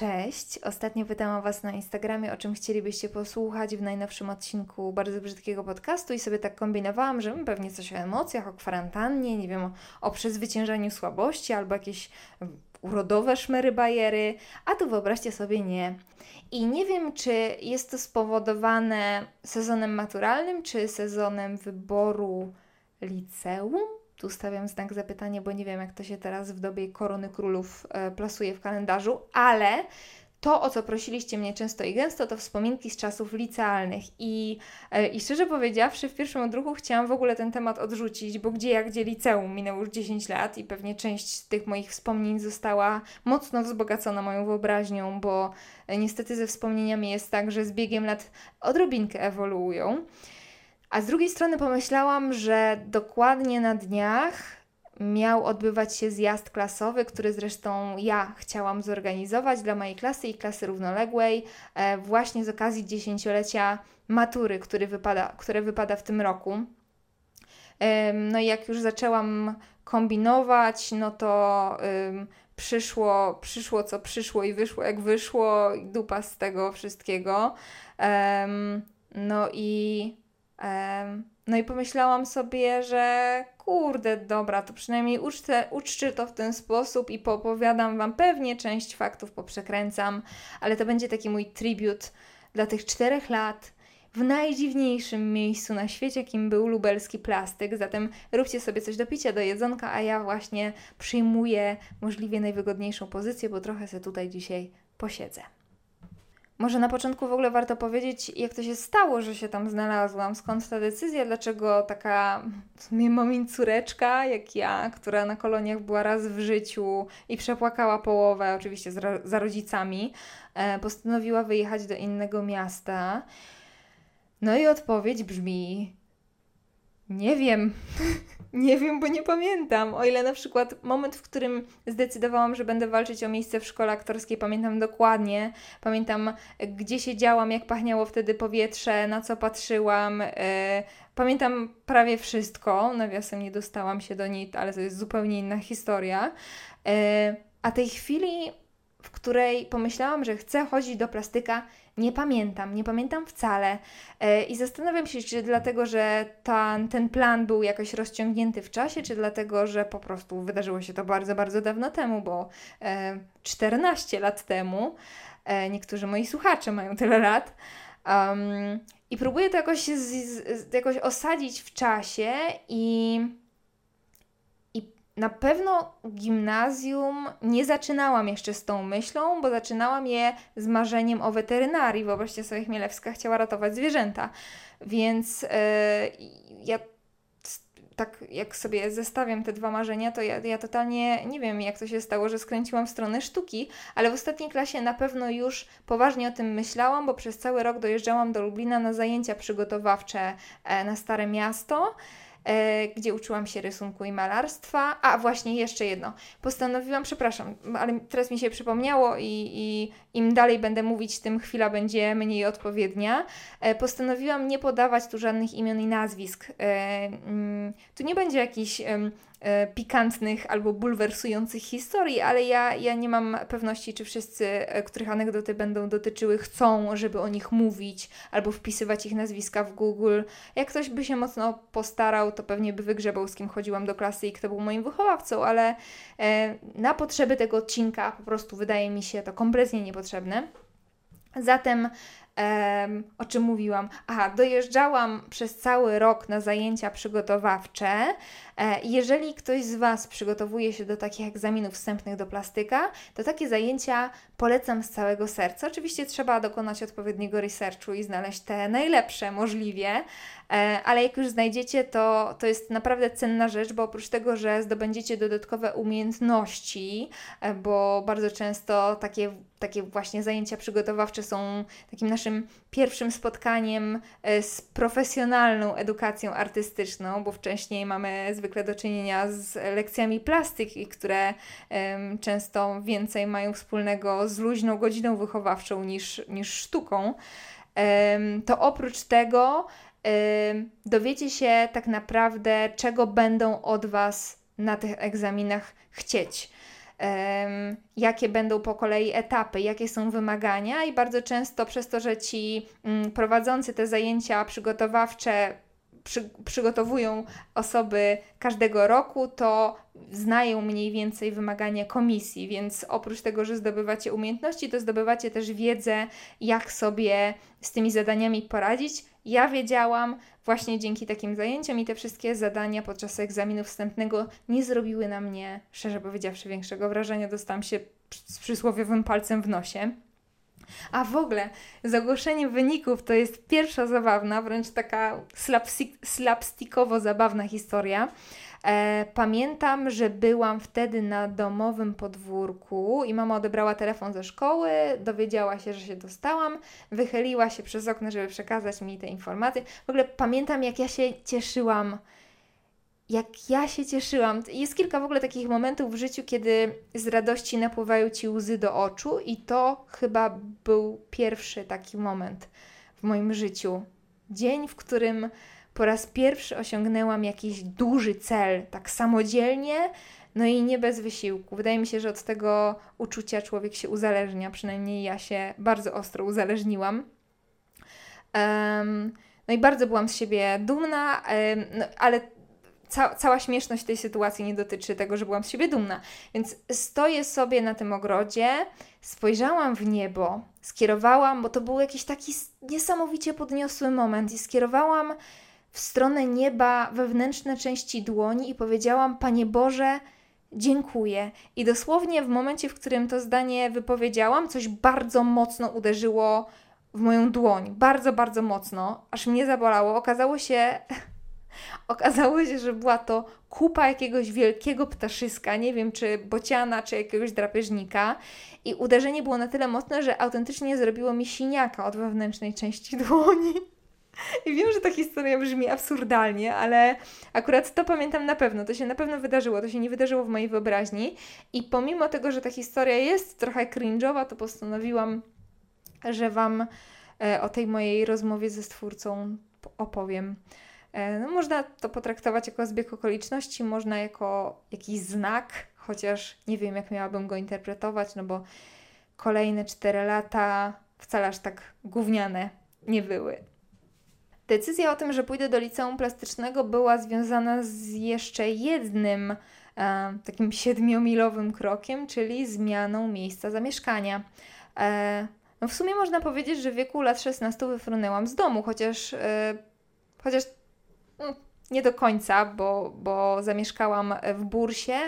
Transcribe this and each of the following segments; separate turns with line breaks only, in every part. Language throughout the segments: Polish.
Cześć! Ostatnio pytałam Was na Instagramie, o czym chcielibyście posłuchać w najnowszym odcinku bardzo brzydkiego podcastu i sobie tak kombinowałam, że pewnie coś o emocjach, o kwarantannie, nie wiem, o, przezwyciężaniu słabości albo jakieś urodowe szmery bajery, a tu wyobraźcie sobie nie. I nie wiem, czy jest to spowodowane sezonem maturalnym, czy sezonem wyboru liceum, tu stawiam znak zapytania, bo nie wiem, jak to się teraz w dobie korony królów e, plasuje w kalendarzu, ale to, o co prosiliście mnie często i gęsto, to wspominki z czasów licealnych. I, e, I szczerze powiedziawszy, w pierwszym odruchu chciałam w ogóle ten temat odrzucić, bo gdzie jak gdzie liceum minęło już 10 lat i pewnie część tych moich wspomnień została mocno wzbogacona moją wyobraźnią, bo e, niestety ze wspomnieniami jest tak, że z biegiem lat odrobinkę ewoluują. A z drugiej strony pomyślałam, że dokładnie na dniach miał odbywać się zjazd klasowy, który zresztą ja chciałam zorganizować dla mojej klasy i klasy równoległej, e, właśnie z okazji dziesięciolecia matury, który wypada, które wypada w tym roku. No i jak już zaczęłam kombinować, no to przyszło, przyszło co przyszło i wyszło jak wyszło, dupa z tego wszystkiego. no i no i pomyślałam sobie, że kurde, dobra, to przynajmniej uczcie, uczcie to w ten sposób i poopowiadam Wam pewnie część faktów, poprzekręcam, ale to będzie taki mój tribut dla tych czterech lat w najdziwniejszym miejscu na świecie, jakim był lubelski plastyk. Zatem róbcie sobie coś do picia, do jedzonka, a ja właśnie przyjmuję możliwie najwygodniejszą pozycję, bo trochę se tutaj dzisiaj posiedzę. Może na początku w ogóle warto powiedzieć, jak to się stało, że się tam znalazłam, skąd ta decyzja, dlaczego taka w sumie mamin córeczka, jak ja, która na koloniach była raz w życiu i przepłakała połowę, oczywiście za rodzicami, e, postanowiła wyjechać do innego miasta. No i odpowiedź brzmi: Nie wiem. Nie wiem, bo nie pamiętam. O ile na przykład moment, w którym zdecydowałam, że będę walczyć o miejsce w szkole aktorskiej, pamiętam dokładnie. Pamiętam, gdzie siedziałam, jak pachniało wtedy powietrze, na co patrzyłam. Yy, pamiętam prawie wszystko. Nawiasem nie dostałam się do niej, ale to jest zupełnie inna historia. Yy, a tej chwili, w której pomyślałam, że chcę chodzić do plastyka, nie pamiętam, nie pamiętam wcale. E, I zastanawiam się, czy dlatego, że ten, ten plan był jakoś rozciągnięty w czasie, czy dlatego, że po prostu wydarzyło się to bardzo, bardzo dawno temu, bo 14 lat temu. E, niektórzy moi słuchacze mają tyle lat. Um, I próbuję to jakoś, z, z, jakoś osadzić w czasie i na pewno gimnazjum nie zaczynałam jeszcze z tą myślą, bo zaczynałam je z marzeniem o weterynarii. Wyobraźcie sobie, Chmielewska chciała ratować zwierzęta. Więc yy, ja tak jak sobie zestawiam te dwa marzenia, to ja, ja totalnie nie wiem, jak to się stało, że skręciłam w stronę sztuki, ale w ostatniej klasie na pewno już poważnie o tym myślałam, bo przez cały rok dojeżdżałam do Lublina na zajęcia przygotowawcze e, na Stare Miasto. E, gdzie uczyłam się rysunku i malarstwa. A właśnie jeszcze jedno. Postanowiłam, przepraszam, ale teraz mi się przypomniało i, i im dalej będę mówić, tym chwila będzie mniej odpowiednia. E, postanowiłam nie podawać tu żadnych imion i nazwisk. E, mm, tu nie będzie jakiś pikantnych albo bulwersujących historii, ale ja, ja nie mam pewności, czy wszyscy, e, których anegdoty będą dotyczyły, chcą, żeby o nich mówić albo wpisywać ich nazwiska w Google. Jak ktoś by się mocno postarał, to pewnie by wygrzebał, z kim chodziłam do klasy i kto był moim wychowawcą, ale e, na potrzeby tego odcinka po prostu wydaje mi się to kompletnie niepotrzebne. Zatem um, o czym mówiłam? Aha, dojeżdżałam przez cały rok na zajęcia przygotowawcze. E, jeżeli ktoś z Was przygotowuje się do takich egzaminów wstępnych do plastyka, to takie zajęcia polecam z całego serca. Oczywiście trzeba dokonać odpowiedniego researchu i znaleźć te najlepsze możliwie, ale jak już znajdziecie, to, to jest naprawdę cenna rzecz, bo oprócz tego, że zdobędziecie dodatkowe umiejętności, e, bo bardzo często takie, takie właśnie zajęcia przygotowawcze są takim naszym pierwszym spotkaniem z profesjonalną edukacją artystyczną, bo wcześniej mamy zwykle do czynienia z lekcjami plastyki, które um, często więcej mają wspólnego z luźną godziną wychowawczą niż, niż sztuką, to oprócz tego dowiecie się tak naprawdę, czego będą od Was na tych egzaminach chcieć. jakie będą po kolei etapy, jakie są wymagania, i bardzo często przez to, że ci mm, prowadzący te zajęcia przygotowawcze przy, przygotowują osoby każdego roku, to znają mniej więcej wymagania komisji, więc oprócz tego, że zdobywacie umiejętności, to zdobywacie też wiedzę, jak sobie z tymi zadaniami poradzić. Ja wiedziałam właśnie dzięki takim zajęciom i te wszystkie zadania podczas egzaminu wstępnego nie zrobiły na mnie, szczerze powiedziawszy, większego wrażenia. Dostałam się z przysłowiowym palcem w nosie. A w ogóle z ogłoszeniem wyników to jest pierwsza zabawna, wręcz taka slapstickowo zabawna historia. E, pamiętam, że byłam wtedy na domowym podwórku i mama odebrała telefon ze szkoły, dowiedziała się, że się dostałam, wychyliła się przez okno, żeby przekazać mi te informacje. W ogóle pamiętam, jak ja się cieszyłam jak ja się cieszyłam. Jest kilka w ogóle takich momentów w życiu, kiedy z radości napływają ci łzy do oczu, i to chyba był pierwszy taki moment w moim życiu. Dzień, w którym po raz pierwszy osiągnęłam jakiś duży cel, tak samodzielnie, no i nie bez wysiłku. Wydaje mi się, że od tego uczucia człowiek się uzależnia, przynajmniej ja się bardzo ostro uzależniłam. Um, no i bardzo byłam z siebie dumna, um, no, ale ca cała śmieszność tej sytuacji nie dotyczy tego, że byłam z siebie dumna. Więc stoję sobie na tym ogrodzie, spojrzałam w niebo, skierowałam, bo to był jakiś taki niesamowicie podniosły moment, i skierowałam w stronę nieba wewnętrzne części dłoni i powiedziałam: Panie Boże, dziękuję. I dosłownie w momencie, w którym to zdanie wypowiedziałam, coś bardzo mocno uderzyło w moją dłoń. Bardzo, bardzo mocno, aż mnie zabolało. Okazało się, Okazało się, że była to kupa jakiegoś wielkiego ptaszyska, nie wiem czy bociana, czy jakiegoś drapieżnika. I uderzenie było na tyle mocne, że autentycznie zrobiło mi siniaka od wewnętrznej części dłoni. I wiem, że ta historia brzmi absurdalnie, ale akurat to pamiętam na pewno. To się na pewno wydarzyło. To się nie wydarzyło w mojej wyobraźni. I pomimo tego, że ta historia jest trochę cringe'owa, to postanowiłam, że Wam e, o tej mojej rozmowie ze Stwórcą opowiem. E, no, można to potraktować jako zbieg okoliczności, można jako jakiś znak, chociaż nie wiem, jak miałabym go interpretować, no bo kolejne 4 lata wcale aż tak gówniane nie były. Decyzja o tym, że pójdę do liceum plastycznego była związana z jeszcze jednym e, takim siedmiomilowym krokiem, czyli zmianą miejsca zamieszkania. E, no w sumie można powiedzieć, że w wieku lat 16 wyfrunęłam z domu, chociaż, e, chociaż nie do końca, bo, bo zamieszkałam w Bursie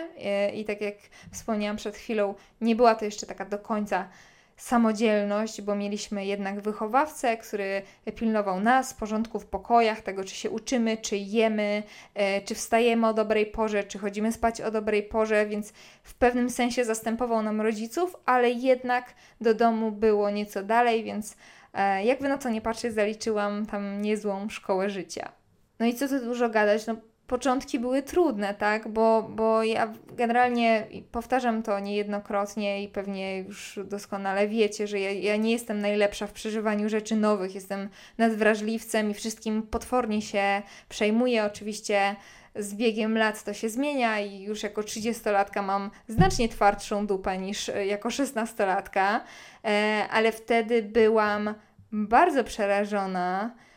i, i tak jak wspomniałam przed chwilą, nie była to jeszcze taka do końca samodzielność, bo mieliśmy jednak wychowawcę, który pilnował nas, porządku w pokojach, tego czy się uczymy, czy jemy, e, czy wstajemy o dobrej porze, czy chodzimy spać o dobrej porze, więc w pewnym sensie zastępował nam rodziców, ale jednak do domu było nieco dalej, więc e, jakby na to nie patrzeć, zaliczyłam tam niezłą szkołę życia. No i co tu dużo gadać, no początki były trudne, tak? Bo, bo ja generalnie powtarzam to niejednokrotnie i pewnie już doskonale wiecie, że ja, ja nie jestem najlepsza w przeżywaniu rzeczy nowych. Jestem nadwrażliwcem i wszystkim potwornie się przejmuję. Oczywiście z biegiem lat to się zmienia i już jako 30-latka mam znacznie twardszą dupę niż jako 16-latka, e, ale wtedy byłam bardzo przerażona e,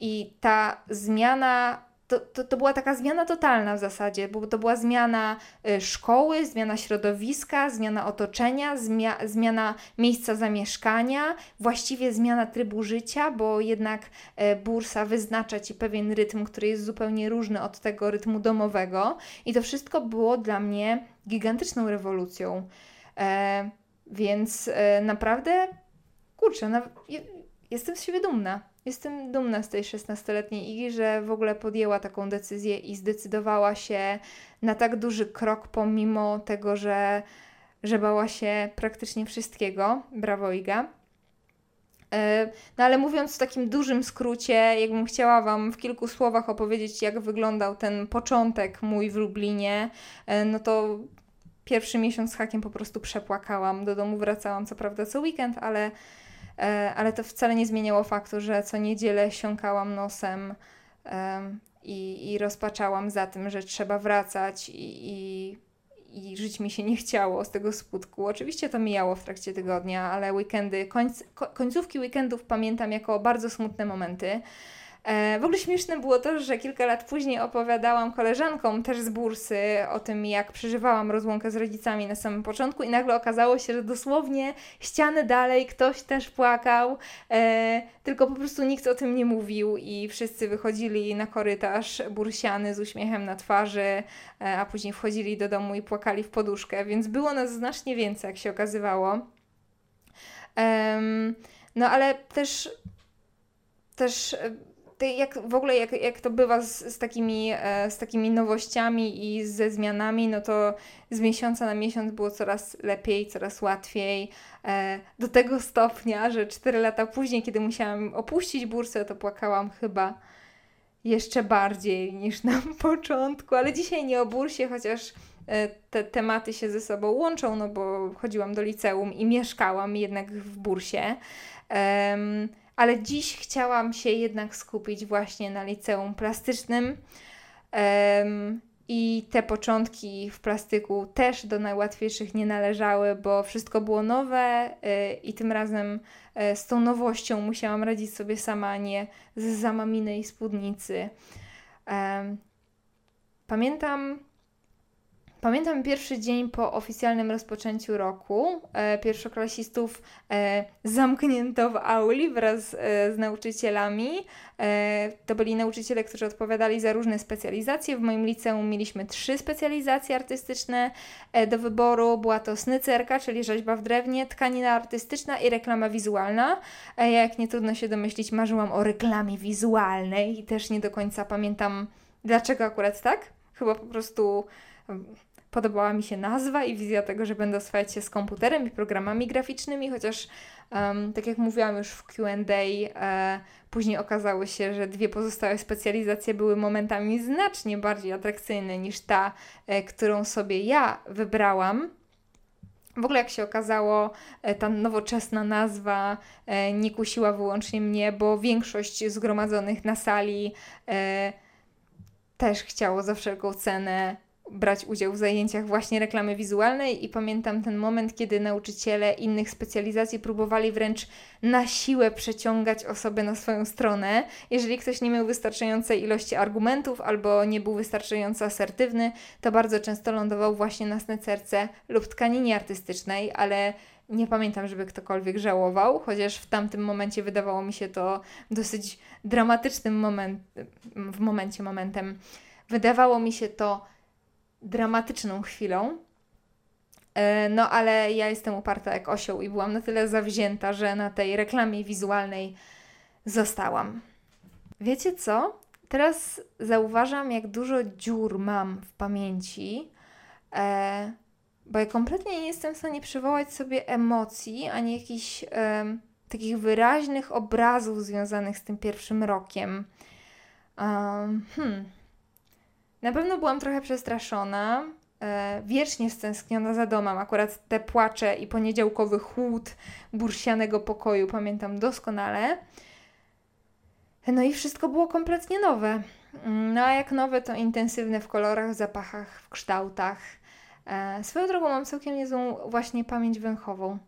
i ta zmiana to, to, to była taka zmiana totalna w zasadzie, bo to była zmiana y, szkoły, zmiana środowiska, zmiana otoczenia, zmia, zmiana miejsca zamieszkania, właściwie zmiana trybu życia, bo jednak e, bursa wyznacza ci pewien rytm, który jest zupełnie różny od tego rytmu domowego. I to wszystko było dla mnie gigantyczną rewolucją. E, więc e, naprawdę, kurczę, na, jestem z siebie dumna. Jestem dumna z tej 16-letniej Igi, że w ogóle podjęła taką decyzję i zdecydowała się na tak duży krok, pomimo tego, że, że bała się praktycznie wszystkiego. Brawo, Iga. E, no ale mówiąc w takim dużym skrócie, jakbym chciała Wam w kilku słowach opowiedzieć, jak wyglądał ten początek mój w Lublinie, e, no to pierwszy miesiąc z hakiem po prostu przepłakałam. Do domu wracałam co prawda co weekend, ale ale to wcale nie zmieniało faktu, że co niedzielę siąkałam nosem i, i rozpaczałam za tym, że trzeba wracać i, i, i żyć mi się nie chciało z tego skutku. Oczywiście to mijało w trakcie tygodnia, ale weekendy, końc, końcówki weekendów pamiętam jako bardzo smutne momenty. E, w ogóle śmieszne było to, że kilka lat później opowiadałam koleżankom też z bursy o tym, jak przeżywałam rozłąkę z rodzicami na samym początku, i nagle okazało się, że dosłownie ściany dalej ktoś też płakał, e, tylko po prostu nikt o tym nie mówił, i wszyscy wychodzili na korytarz bursiany z uśmiechem na twarzy, e, a później wchodzili do domu i płakali w poduszkę, więc było nas znacznie więcej, jak się okazywało. no ale też też jak w ogóle jak, jak to bywa z, z, takimi, e, z takimi nowościami i ze zmianami, no to z miesiąca na miesiąc było coraz lepiej, coraz łatwiej. E, do tego stopnia, że 4 lata później, kiedy musiałam opuścić bursę, to płakałam chyba jeszcze bardziej niż na początku, ale dzisiaj nie o bursie, chociaż e, te tematy się ze sobą łączą, no bo chodziłam do liceum i mieszkałam jednak w bursie. Um, ale dziś chciałam się jednak skupić właśnie na liceum plastycznym. Um, I te początki w plastyku też do najłatwiejszych nie należały, bo wszystko było nowe yy, i tym razem yy, z tą nowością musiałam radzić sobie sama, nie z zamaminej spódnicy. Pamiętam Pamiętam pierwszy dzień po oficjalnym rozpoczęciu roku. E, pierwszoklasistów e, zamknięto w auli wraz e, z nauczycielami. To byli nauczyciele, którzy odpowiadali za różne specjalizacje. W moim liceum mieliśmy trzy specjalizacje artystyczne do wyboru. Była to snycerka, czyli rzeźba w drewnie, tkanina artystyczna i reklama wizualna. Jak nie trudno się domyślić, marzyłam o reklamie wizualnej i też nie do końca pamiętam, dlaczego akurat tak. Chyba po prostu podobała mi się nazwa i wizja tego, że będę oswajać się z komputerem i programami graficznymi, chociaż um, tak jak mówiłam już w QA, e, później okazało się, że dwie pozostałe specjalizacje były momentami znacznie bardziej atrakcyjne niż ta, e, którą sobie ja wybrałam. W ogóle, jak się okazało, e, ta nowoczesna nazwa e, nie kusiła wyłącznie mnie, bo większość zgromadzonych na sali e, też chciało za wszelką cenę brać udział w zajęciach właśnie reklamy wizualnej i pamiętam ten moment, kiedy nauczyciele innych specjalizacji próbowali wręcz na siłę przeciągać osobę na swoją stronę. Jeżeli ktoś nie miał wystarczającej ilości argumentów albo nie był wystarczająco asertywny, to bardzo często lądował właśnie na snecerce lub tkaninie artystycznej, ale nie pamiętam, żeby ktokolwiek żałował, chociaż w tamtym momencie wydawało mi się to dosyć dramatycznym moment, w momencie momentem. Wydawało mi się to dramatyczną chwilą. E, no, ale ja jestem uparta jak osioł i byłam na tyle zawzięta, że na tej reklamie wizualnej zostałam. Wiecie co? Teraz zauważam, jak dużo dziur mam w pamięci, e, bo ja kompletnie nie jestem w stanie przywołać sobie emocji ani jakichś e, takich wyraźnych obrazów związanych z tym pierwszym rokiem. Um, hmm. Na pewno byłam trochę przestraszona, e, wiecznie stęskniona za domem. Akurat te płacze i poniedziałkowy chłód bursianego pokoju pamiętam doskonale. No i wszystko było kompletnie nowe. No a jak nowe, to intensywne w kolorach, zapachach, w kształtach. E, swoją drogą mam całkiem niezłą właśnie pamięć węchową.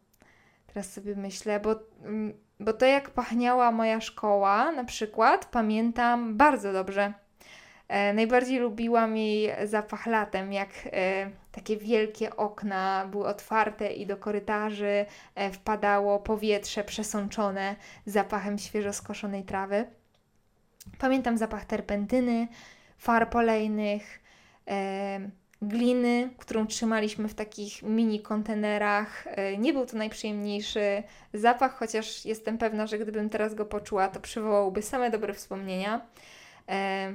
Teraz sobie myślę, bo, mm, bo to jak pachniała moja szkoła na przykład, pamiętam bardzo dobrze. E, najbardziej lubiłam jej zapach latem, jak e, takie wielkie okna były otwarte i do korytarzy e, wpadało powietrze przesączone zapachem świeżo skoszonej trawy. Pamiętam zapach terpentyny, far polejnych, gliny, którą trzymaliśmy w takich mini kontenerach. Nie był to najprzyjemniejszy zapach, chociaż jestem pewna, że gdybym teraz go poczuła, to przywołałby same dobre wspomnienia.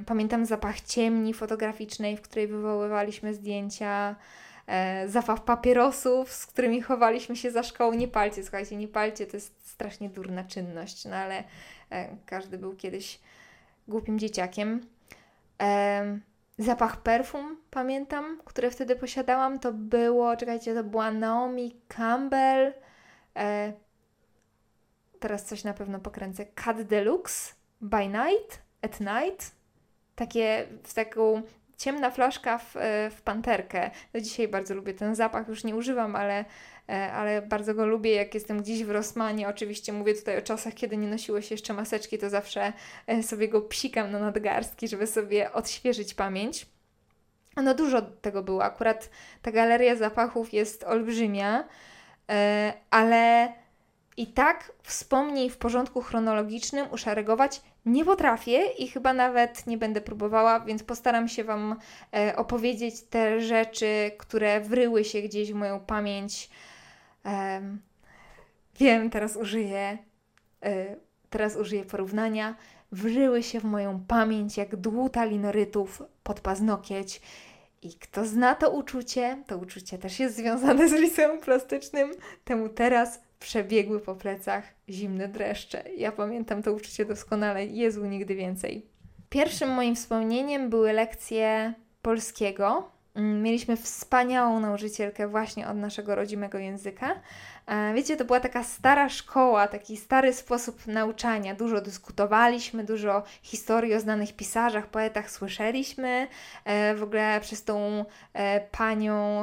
Pamiętam zapach ciemni fotograficznej, w której wywoływaliśmy zdjęcia. E, zapach papierosów, z którymi chowaliśmy się za szkołą. Nie palcie, słuchajcie, nie palcie, to jest strasznie durna czynność, no ale e, każdy był kiedyś głupim dzieciakiem. Zapach perfum, pamiętam, które wtedy posiadałam, to było, czekajcie, to była Naomi Campbell. E, teraz coś na pewno pokręcę. Cat Deluxe by Night at Night. Takie, w taką ciemna flaszka w, e, w panterkę. Do dzisiaj bardzo lubię ten zapach, już nie używam, ale, e, ale bardzo go lubię. Jak jestem gdzieś w Rosmanie, oczywiście mówię tutaj o czasach, kiedy nie nosiło się jeszcze maseczki, to zawsze e, sobie go psikam na nadgarstki, żeby sobie odświeżyć pamięć. No dużo tego było. Akurat ta galeria zapachów jest olbrzymia, ale i tak wspomnień w porządku chronologicznym uszeregować nie potrafię i chyba nawet nie będę próbowała, więc postaram się Wam e, opowiedzieć te rzeczy, które wryły się gdzieś w moją pamięć. Wiem, teraz użyję, e, teraz użyję porównania. Wryły się w moją pamięć jak dłuta linorytów pod paznokieć. I kto zna to uczucie, to uczucie też jest związane z liceum plastycznym, temu teraz przebiegły po plecach zimne dreszcze. Ja pamiętam to uczucie doskonale. Jezu, nigdy więcej. Pierwszym moim wspomnieniem były lekcje polskiego. Mm, mieliśmy wspaniałą nauczycielkę właśnie od naszego rodzimego języka. E, wiecie, to była taka stara szkoła, taki stary sposób nauczania. Dużo dyskutowaliśmy, dużo historii o znanych pisarzach, poetach słyszeliśmy. E, w ogóle przez tą e, panią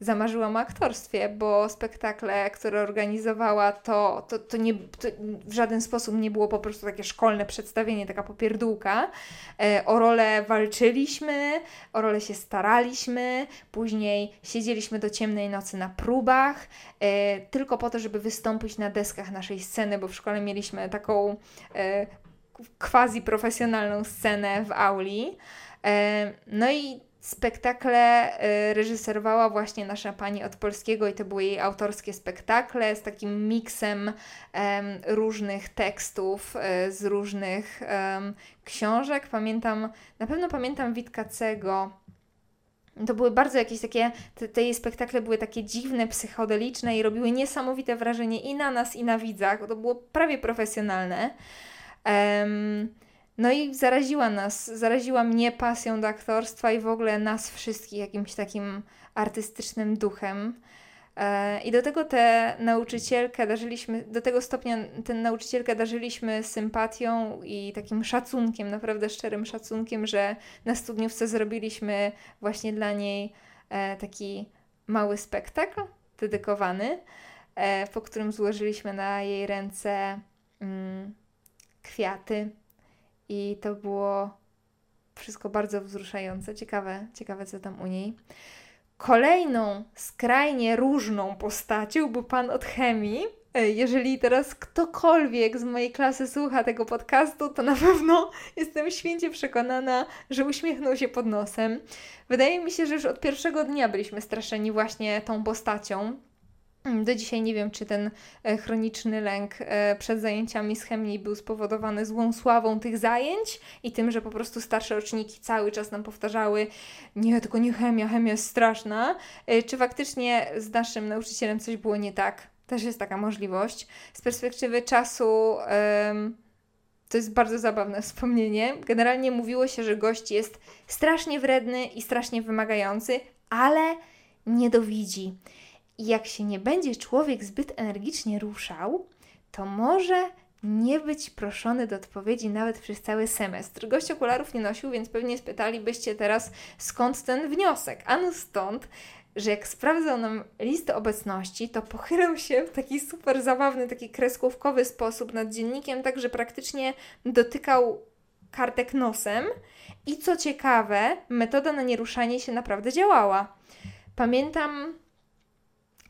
zamarzyłam o aktorstwie, bo spektakle, które organizowała, to, to, to, nie, to w żaden sposób nie było po prostu takie szkolne przedstawienie, taka popierdółka. O rolę walczyliśmy, o rolę się staraliśmy, później siedzieliśmy do ciemnej nocy na próbach, tylko po to, żeby wystąpić na deskach naszej sceny, bo w szkole mieliśmy taką e, quasi profesjonalną scenę w auli. E, no i Spektakle y, reżyserowała właśnie nasza pani od polskiego i to były jej autorskie spektakle z takim miksem różnych tekstów z różnych książek. Pamiętam, na pewno pamiętam Witkacego. To były bardzo jakieś takie, te, te jej spektakle były takie dziwne, psychodeliczne i robiły niesamowite wrażenie i na nas, i na widzach. To było prawie profesjonalne. Um, no i zaraziła nas, zaraziła mnie pasją do aktorstwa i w ogóle nas wszystkich jakimś takim artystycznym duchem. E, I do tego tę nauczycielkę darzyliśmy, do tego stopnia tę nauczycielkę darzyliśmy sympatią i takim szacunkiem, naprawdę szczerym szacunkiem, że na studniówce zrobiliśmy właśnie dla niej e, taki mały spektakl dedykowany, e, po którym złożyliśmy na jej ręce mm, kwiaty i to było wszystko bardzo wzruszające. Ciekawe, ciekawe co tam u niej. Kolejną skrajnie różną postacią był pan od chemii. E, jeżeli teraz ktokolwiek z mojej klasy słucha tego podcastu, to na pewno jestem święcie przekonana, że uśmiechnął się pod nosem. Wydaje mi się, że już od pierwszego dnia byliśmy straszeni właśnie tą postacią. Mm, do dzisiaj nie wiem, czy ten e, chroniczny lęk e, przed zajęciami z chemii był spowodowany złą sławą tych zajęć i tym, że po prostu starsze roczniki cały czas nam powtarzały nie, tylko nie chemia, chemia jest straszna, e, czy faktycznie z naszym nauczycielem coś było nie tak. Też jest taka możliwość. Z perspektywy czasu to jest bardzo zabawne wspomnienie. Generalnie mówiło się, że gość jest strasznie wredny i strasznie wymagający, ale nie dowidzi. I jak się nie będzie człowiek zbyt energicznie ruszał, to może nie być proszony do odpowiedzi nawet przez cały semestr. Gość okularów nie nosił, więc pewnie spytalibyście teraz, skąd ten wniosek. Ano stąd, że jak sprawdzał nam listę obecności, to pochylał się w taki super zabawny, taki kreskówkowy sposób nad dziennikiem, tak że praktycznie dotykał kartek nosem. I co ciekawe, metoda na nieruszanie się naprawdę działała. Pamiętam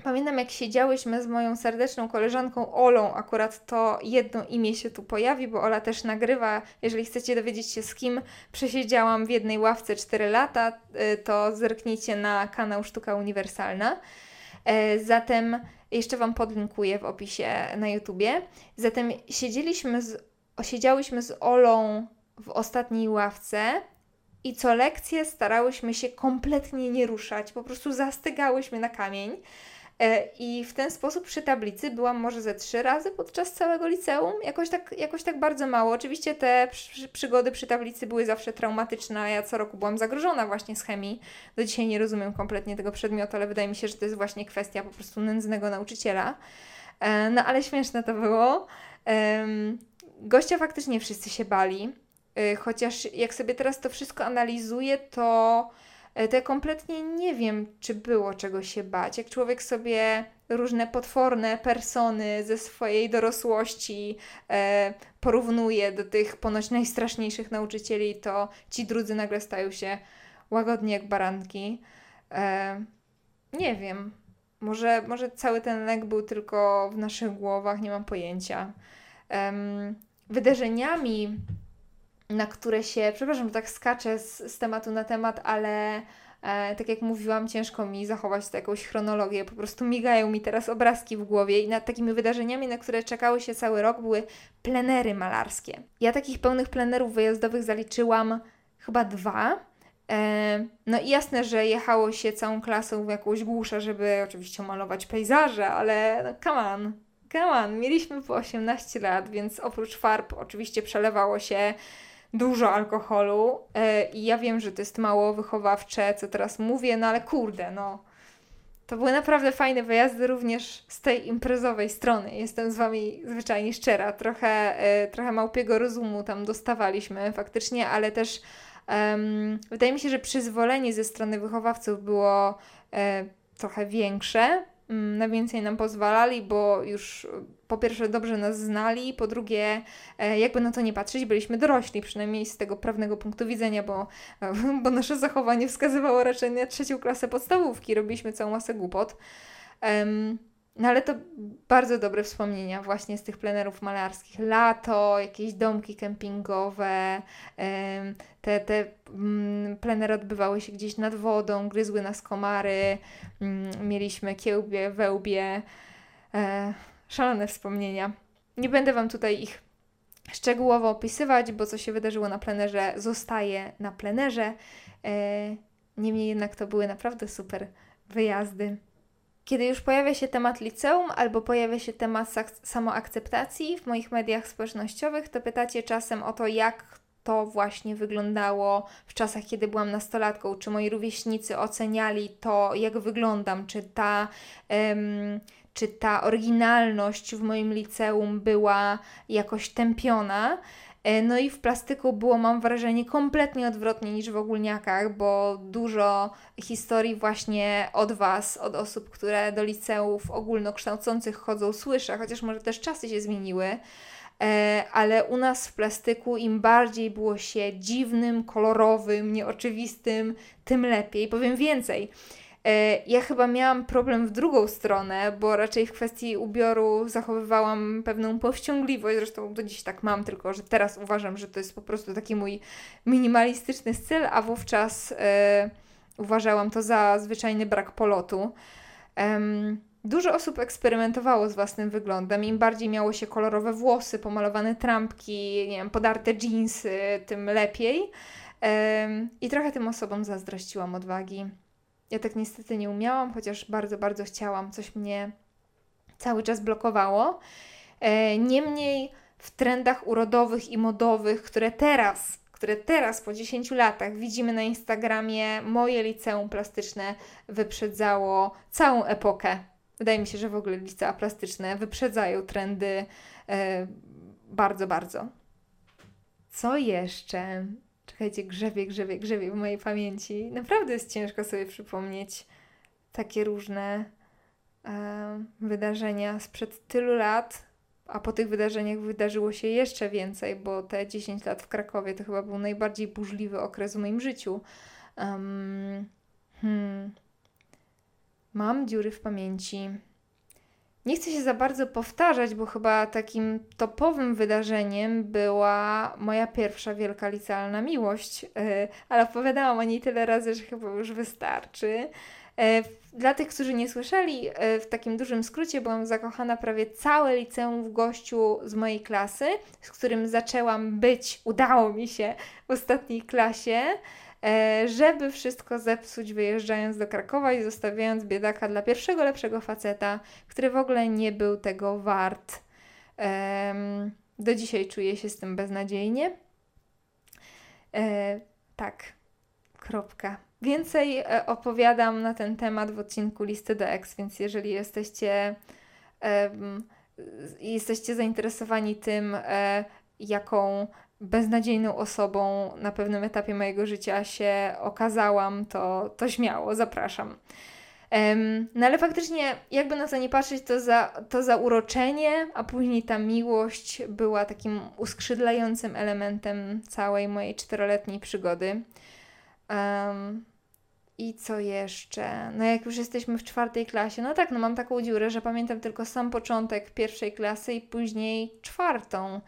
Pamiętam, jak siedziałyśmy z moją serdeczną koleżanką Olą, akurat to jedno imię się tu pojawi, bo Ola też nagrywa. Jeżeli chcecie dowiedzieć się, z kim przesiedziałam w jednej ławce 4 lata, y, to zerknijcie na kanał Sztuka Uniwersalna. E, zatem jeszcze Wam podlinkuję w opisie na YouTubie. Zatem siedzieliśmy z, siedziałyśmy z Olą w ostatniej ławce i co lekcję starałyśmy się kompletnie nie ruszać, po prostu zastygałyśmy na kamień. E, I w ten sposób przy tablicy byłam może ze trzy razy podczas całego liceum, jakoś tak, jakoś tak bardzo mało. Oczywiście te przy, przygody przy tablicy były zawsze traumatyczne, a ja co roku byłam zagrożona właśnie z chemii. Do dzisiaj nie rozumiem kompletnie tego przedmiotu, ale wydaje mi się, że to jest właśnie kwestia po prostu nędznego nauczyciela. E, no ale śmieszne to było. Gościa faktycznie wszyscy się bali. Y, chociaż jak sobie teraz to wszystko analizuję, to, to ja kompletnie nie wiem, czy było czego się bać. Jak człowiek sobie różne potworne persony ze swojej dorosłości e, porównuje do tych ponoć najstraszniejszych nauczycieli, to ci drudzy nagle stają się łagodni jak baranki. E, nie wiem. Może, może cały ten lęk był tylko w naszych głowach, nie mam pojęcia. Wydarzeniami, na które się, przepraszam, że tak skaczę z, z tematu na temat, ale e, tak jak mówiłam, ciężko mi zachować tę jakąś chronologię. Po prostu migają mi teraz obrazki w głowie i nad takimi wydarzeniami, na które czekały się cały rok, były plenery malarskie. Ja takich pełnych plenerów wyjazdowych zaliczyłam chyba dwa. E, no i jasne, że jechało się całą klasą w jakąś głuszę, żeby oczywiście malować pejzaże, ale no come on, come on, mieliśmy po 18 lat, więc oprócz farb oczywiście przelewało się dużo alkoholu e, i ja wiem, że to jest mało wychowawcze, co teraz mówię, no ale kurde, no to były naprawdę fajne wyjazdy również z tej imprezowej strony. Jestem z Wami zwyczajnie szczera. Trochę, e, trochę małpiego rozumu tam dostawaliśmy faktycznie, ale też um, wydaje mi się, że przyzwolenie ze strony wychowawców było e, trochę większe. Mm, na więcej nam pozwalali, bo już po pierwsze dobrze nas znali, po drugie, e, jakby na to nie patrzeć, byliśmy dorośli, przynajmniej z tego prawnego punktu widzenia, bo, bo nasze zachowanie wskazywało raczej na trzecią klasę podstawówki, robiliśmy całą masę głupot. No ale to bardzo dobre wspomnienia właśnie z tych plenerów malarskich. Lato, jakieś domki kempingowe, te, te mm, plenery odbywały się gdzieś nad wodą, gryzły nas komary, mm, mieliśmy kiełbie, wełbie. Szalone wspomnienia. Nie będę Wam tutaj ich szczegółowo opisywać, bo co się wydarzyło na plenerze zostaje na plenerze. E, niemniej jednak to były naprawdę super wyjazdy. Kiedy już pojawia się temat liceum albo pojawia się temat samoakceptacji w moich mediach społecznościowych, to pytacie czasem o to, jak to właśnie wyglądało w czasach, kiedy byłam nastolatką, czy moi rówieśnicy oceniali to, jak wyglądam, czy ta, um, czy ta oryginalność w moim liceum była jakoś tępiona. E, no i w plastyku było, mam wrażenie, kompletnie odwrotnie niż w ogólniakach, bo dużo historii właśnie od Was, od osób, które do liceów ogólnokształcących chodzą, słyszę, chociaż może też czasy się zmieniły. E, ale u nas w plastyku im bardziej było się dziwnym, kolorowym, nieoczywistym, tym lepiej. Powiem więcej. E, ja chyba miałam problem w drugą stronę, bo raczej w kwestii ubioru zachowywałam pewną powściągliwość, zresztą do dziś tak mam, tylko że teraz uważam, że to jest po prostu taki mój minimalistyczny styl, a wówczas e, uważałam to za zwyczajny brak polotu. Dużo osób eksperymentowało z własnym wyglądem. Im bardziej miało się kolorowe włosy, pomalowane trampki, nie wiem, podarte jeansy, tym lepiej. I trochę tym osobom zazdrościłam odwagi. Ja tak niestety nie umiałam, chociaż bardzo, bardzo chciałam. Coś mnie cały czas blokowało. E, niemniej w trendach urodowych i modowych, które teraz, które teraz po 10 latach widzimy na Instagramie, moje liceum plastyczne wyprzedzało całą epokę. Wydaje mi się, że w ogóle licea plastyczne wyprzedzają trendy e, bardzo, bardzo. Co jeszcze? Czekajcie, grzebie, grzebie, grzebie w mojej pamięci. Naprawdę jest ciężko sobie przypomnieć takie różne e, wydarzenia sprzed tylu lat, a po tych wydarzeniach wydarzyło się jeszcze więcej, bo te 10 lat w Krakowie to chyba był najbardziej burzliwy okres w moim życiu. Um, hmm. Mam dziury w pamięci. Nie chcę się za bardzo powtarzać, bo chyba takim topowym wydarzeniem była moja pierwsza wielka licealna miłość, e, ale opowiadałam o niej tyle razy, że chyba już wystarczy. E, dla tych, którzy nie słyszeli, e, w takim dużym skrócie byłam zakochana prawie całe liceum w gościu z mojej klasy, z którym zaczęłam być, udało mi się w ostatniej klasie. E, żeby wszystko zepsuć, wyjeżdżając do Krakowa i zostawiając biedaka dla pierwszego lepszego faceta, który w ogóle nie był tego wart. Do dzisiaj czuję się z tym beznadziejnie. E, tak, kropka. Więcej e, opowiadam na ten temat w odcinku Listy do X, więc jeżeli jesteście, jesteście zainteresowani tym, jaką beznadziejną osobą na pewnym etapie mojego życia się okazałam, to, to śmiało zapraszam. No ale faktycznie, jakby na to nie patrzeć, to za, to zauroczenie, a później ta miłość była takim uskrzydlającym elementem całej mojej czteroletniej przygody. Um, I co jeszcze? No jak już jesteśmy w czwartej klasie, no tak, no mam taką dziurę, że pamiętam tylko sam początek pierwszej klasy i później czwartą.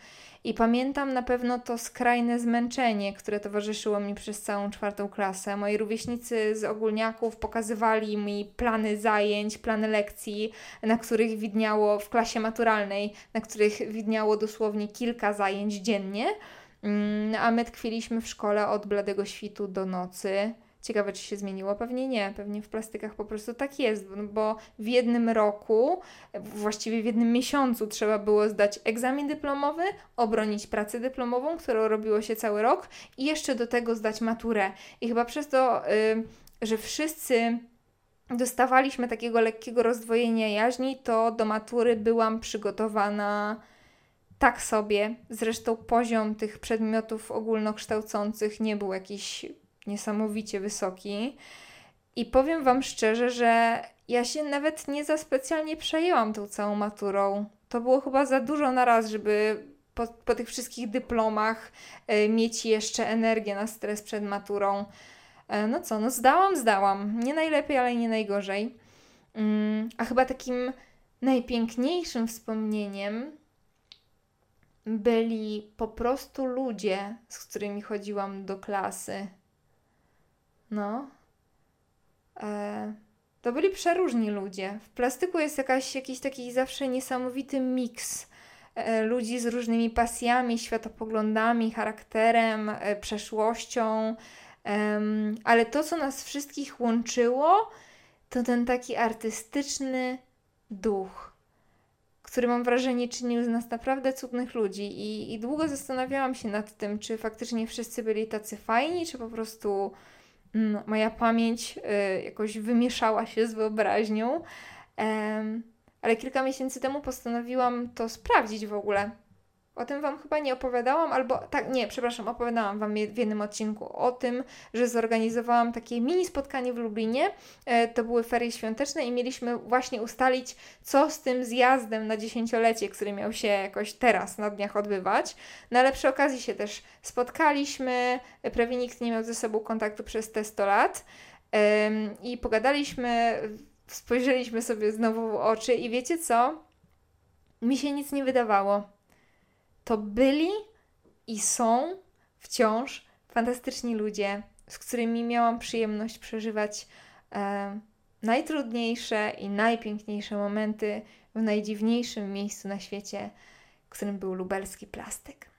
I pamiętam na pewno to skrajne zmęczenie, które towarzyszyło mi przez całą czwartą klasę. Moi rówieśnicy z ogólniaków pokazywali mi plany zajęć, plany lekcji, na których widniało w klasie maturalnej, na których widniało dosłownie kilka zajęć dziennie. Mm, a my tkwiliśmy w szkole od bladego świtu do nocy. Ciekawe, czy się zmieniło? Pewnie nie. Pewnie w plastykach po prostu tak jest, bo w jednym roku, właściwie w jednym miesiącu trzeba było zdać egzamin dyplomowy, obronić pracę dyplomową, którą robiło się cały rok i jeszcze do tego zdać maturę. I chyba przez to, yy, że wszyscy dostawaliśmy takiego lekkiego rozdwojenia jaźni, to do matury byłam przygotowana tak sobie. Zresztą poziom tych przedmiotów ogólnokształcących nie był jakiś niesamowicie wysoki. I powiem Wam szczerze, że ja się nawet nie za specjalnie przejęłam tą całą maturą. To było chyba za dużo na raz, żeby po, po tych wszystkich dyplomach y, mieć jeszcze energię na stres przed maturą. E, no co, no zdałam, zdałam. Nie najlepiej, ale nie najgorzej. Mm, a chyba takim najpiękniejszym wspomnieniem byli po prostu ludzie, z którymi chodziłam do klasy. No. E, to byli przeróżni ludzie. W plastyku jest jakaś, jakiś taki zawsze niesamowity miks e, ludzi z różnymi pasjami, światopoglądami, charakterem, e, przeszłością. ale to, co nas wszystkich łączyło, to ten taki artystyczny duch, który mam wrażenie czynił z nas naprawdę cudnych ludzi. I, I długo zastanawiałam się nad tym, czy faktycznie wszyscy byli tacy fajni, czy po prostu moja pamięć y, jakoś wymieszała się z wyobraźnią. ale kilka miesięcy temu postanowiłam to sprawdzić w ogóle. O tym Wam chyba nie opowiadałam, albo tak, nie, przepraszam, opowiadałam Wam w jednym odcinku o tym, że zorganizowałam takie mini spotkanie w Lublinie. E, to były ferie świąteczne i mieliśmy właśnie ustalić, co z tym zjazdem na dziesięciolecie, który miał się jakoś teraz na dniach odbywać. No ale przy okazji się też spotkaliśmy, prawie nikt nie miał ze sobą kontaktu przez te 100 lat i pogadaliśmy, spojrzeliśmy sobie znowu w oczy i wiecie co? Mi się nic nie wydawało to byli i są wciąż fantastyczni ludzie, z którymi miałam przyjemność przeżywać e, najtrudniejsze i najpiękniejsze momenty w najdziwniejszym miejscu na świecie, którym był lubelski plastyk.